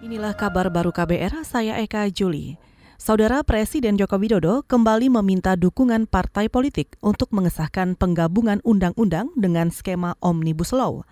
Inilah kabar baru KBR, saya Eka Juli. Saudara Presiden Joko Widodo kembali meminta dukungan partai politik untuk mengesahkan penggabungan undang-undang dengan skema Omnibus Law.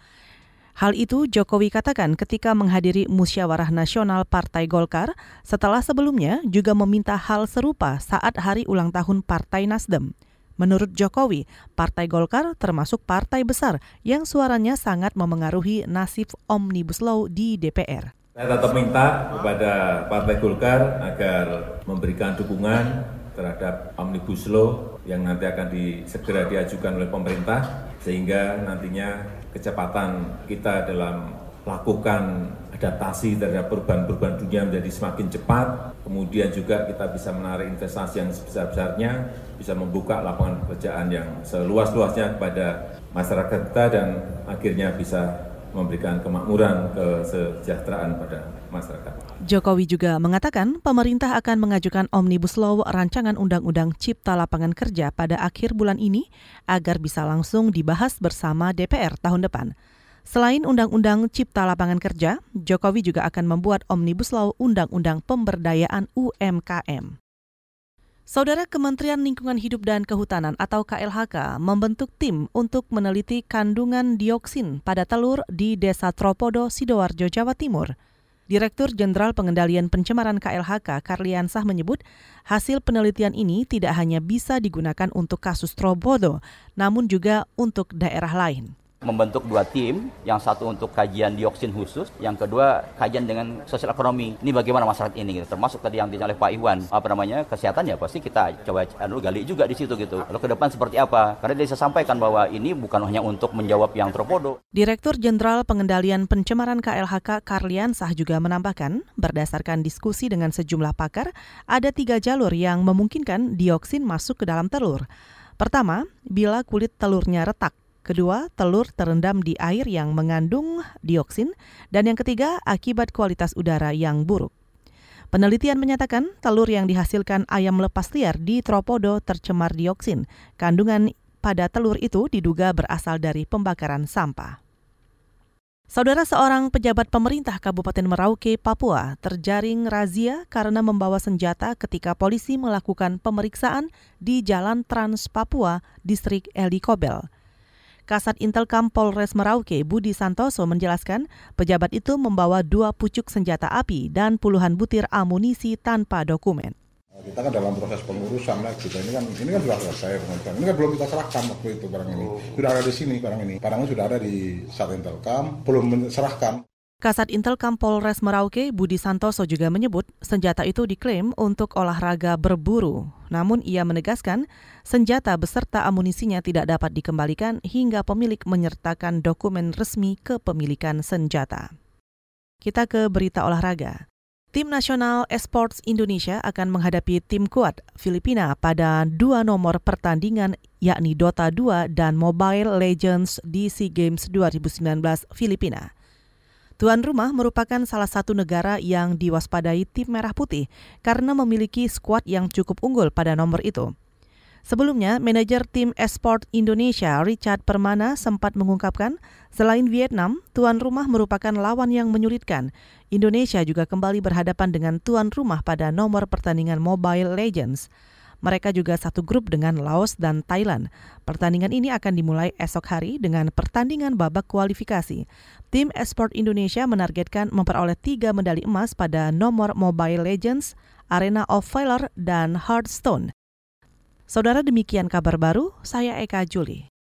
Hal itu Jokowi katakan ketika menghadiri musyawarah nasional Partai Golkar setelah sebelumnya juga meminta hal serupa saat hari ulang tahun Partai Nasdem. Menurut Jokowi, Partai Golkar termasuk partai besar yang suaranya sangat memengaruhi nasib Omnibus Law di DPR. Saya tetap minta kepada Partai Golkar agar memberikan dukungan terhadap Omnibus Law yang nanti akan di, segera diajukan oleh pemerintah sehingga nantinya kecepatan kita dalam melakukan adaptasi terhadap perubahan-perubahan dunia menjadi semakin cepat. Kemudian juga kita bisa menarik investasi yang sebesar-besarnya, bisa membuka lapangan pekerjaan yang seluas-luasnya kepada masyarakat kita dan akhirnya bisa memberikan kemakmuran, kesejahteraan pada masyarakat. Jokowi juga mengatakan pemerintah akan mengajukan Omnibus Law rancangan Undang-Undang Cipta Lapangan Kerja pada akhir bulan ini agar bisa langsung dibahas bersama DPR tahun depan. Selain Undang-Undang Cipta Lapangan Kerja, Jokowi juga akan membuat Omnibus Law Undang-Undang Pemberdayaan UMKM. Saudara Kementerian Lingkungan Hidup dan Kehutanan atau KLHK membentuk tim untuk meneliti kandungan dioksin pada telur di Desa Tropodo, Sidoarjo, Jawa Timur. Direktur Jenderal Pengendalian Pencemaran KLHK Karliansah menyebut hasil penelitian ini tidak hanya bisa digunakan untuk kasus Tropodo, namun juga untuk daerah lain membentuk dua tim, yang satu untuk kajian dioksin khusus, yang kedua kajian dengan sosial ekonomi. Ini bagaimana masyarakat ini, gitu. termasuk tadi yang ditanya oleh Pak Iwan, apa namanya kesehatan ya pasti kita coba anu, gali juga di situ gitu. Lalu ke depan seperti apa? Karena dia sampaikan bahwa ini bukan hanya untuk menjawab yang tropodo. Direktur Jenderal Pengendalian Pencemaran KLHK Karlian Sah juga menambahkan, berdasarkan diskusi dengan sejumlah pakar, ada tiga jalur yang memungkinkan dioksin masuk ke dalam telur. Pertama, bila kulit telurnya retak Kedua, telur terendam di air yang mengandung dioksin. Dan yang ketiga, akibat kualitas udara yang buruk. Penelitian menyatakan telur yang dihasilkan ayam lepas liar di Tropodo tercemar dioksin. Kandungan pada telur itu diduga berasal dari pembakaran sampah. Saudara seorang pejabat pemerintah Kabupaten Merauke, Papua, terjaring razia karena membawa senjata ketika polisi melakukan pemeriksaan di Jalan Trans Papua, Distrik Elikobel. Kasat Intelkam Polres Merauke Budi Santoso menjelaskan pejabat itu membawa dua pucuk senjata api dan puluhan butir amunisi tanpa dokumen. Kita kan dalam proses pengurusan lah gitu. Ini kan ini kan sudah selesai pengurusan. Ini kan belum kita serahkan waktu itu barang ini. Sudah ada di sini barang ini. Barangnya sudah ada di Sat Intelkam, belum diserahkan. Kasat Intelkam Polres Merauke Budi Santoso juga menyebut senjata itu diklaim untuk olahraga berburu. Namun ia menegaskan senjata beserta amunisinya tidak dapat dikembalikan hingga pemilik menyertakan dokumen resmi kepemilikan senjata. Kita ke berita olahraga. Tim nasional esports Indonesia akan menghadapi tim kuat Filipina pada dua nomor pertandingan yakni Dota 2 dan Mobile Legends SEA Games 2019 Filipina. Tuan rumah merupakan salah satu negara yang diwaspadai tim Merah Putih karena memiliki skuad yang cukup unggul pada nomor itu. Sebelumnya, manajer tim Esport Indonesia Richard Permana sempat mengungkapkan, selain Vietnam, tuan rumah merupakan lawan yang menyulitkan. Indonesia juga kembali berhadapan dengan tuan rumah pada nomor pertandingan Mobile Legends. Mereka juga satu grup dengan Laos dan Thailand. Pertandingan ini akan dimulai esok hari dengan pertandingan babak kualifikasi. Tim Esport Indonesia menargetkan memperoleh tiga medali emas pada nomor Mobile Legends, Arena of Valor, dan Hearthstone. Saudara demikian kabar baru, saya Eka Juli.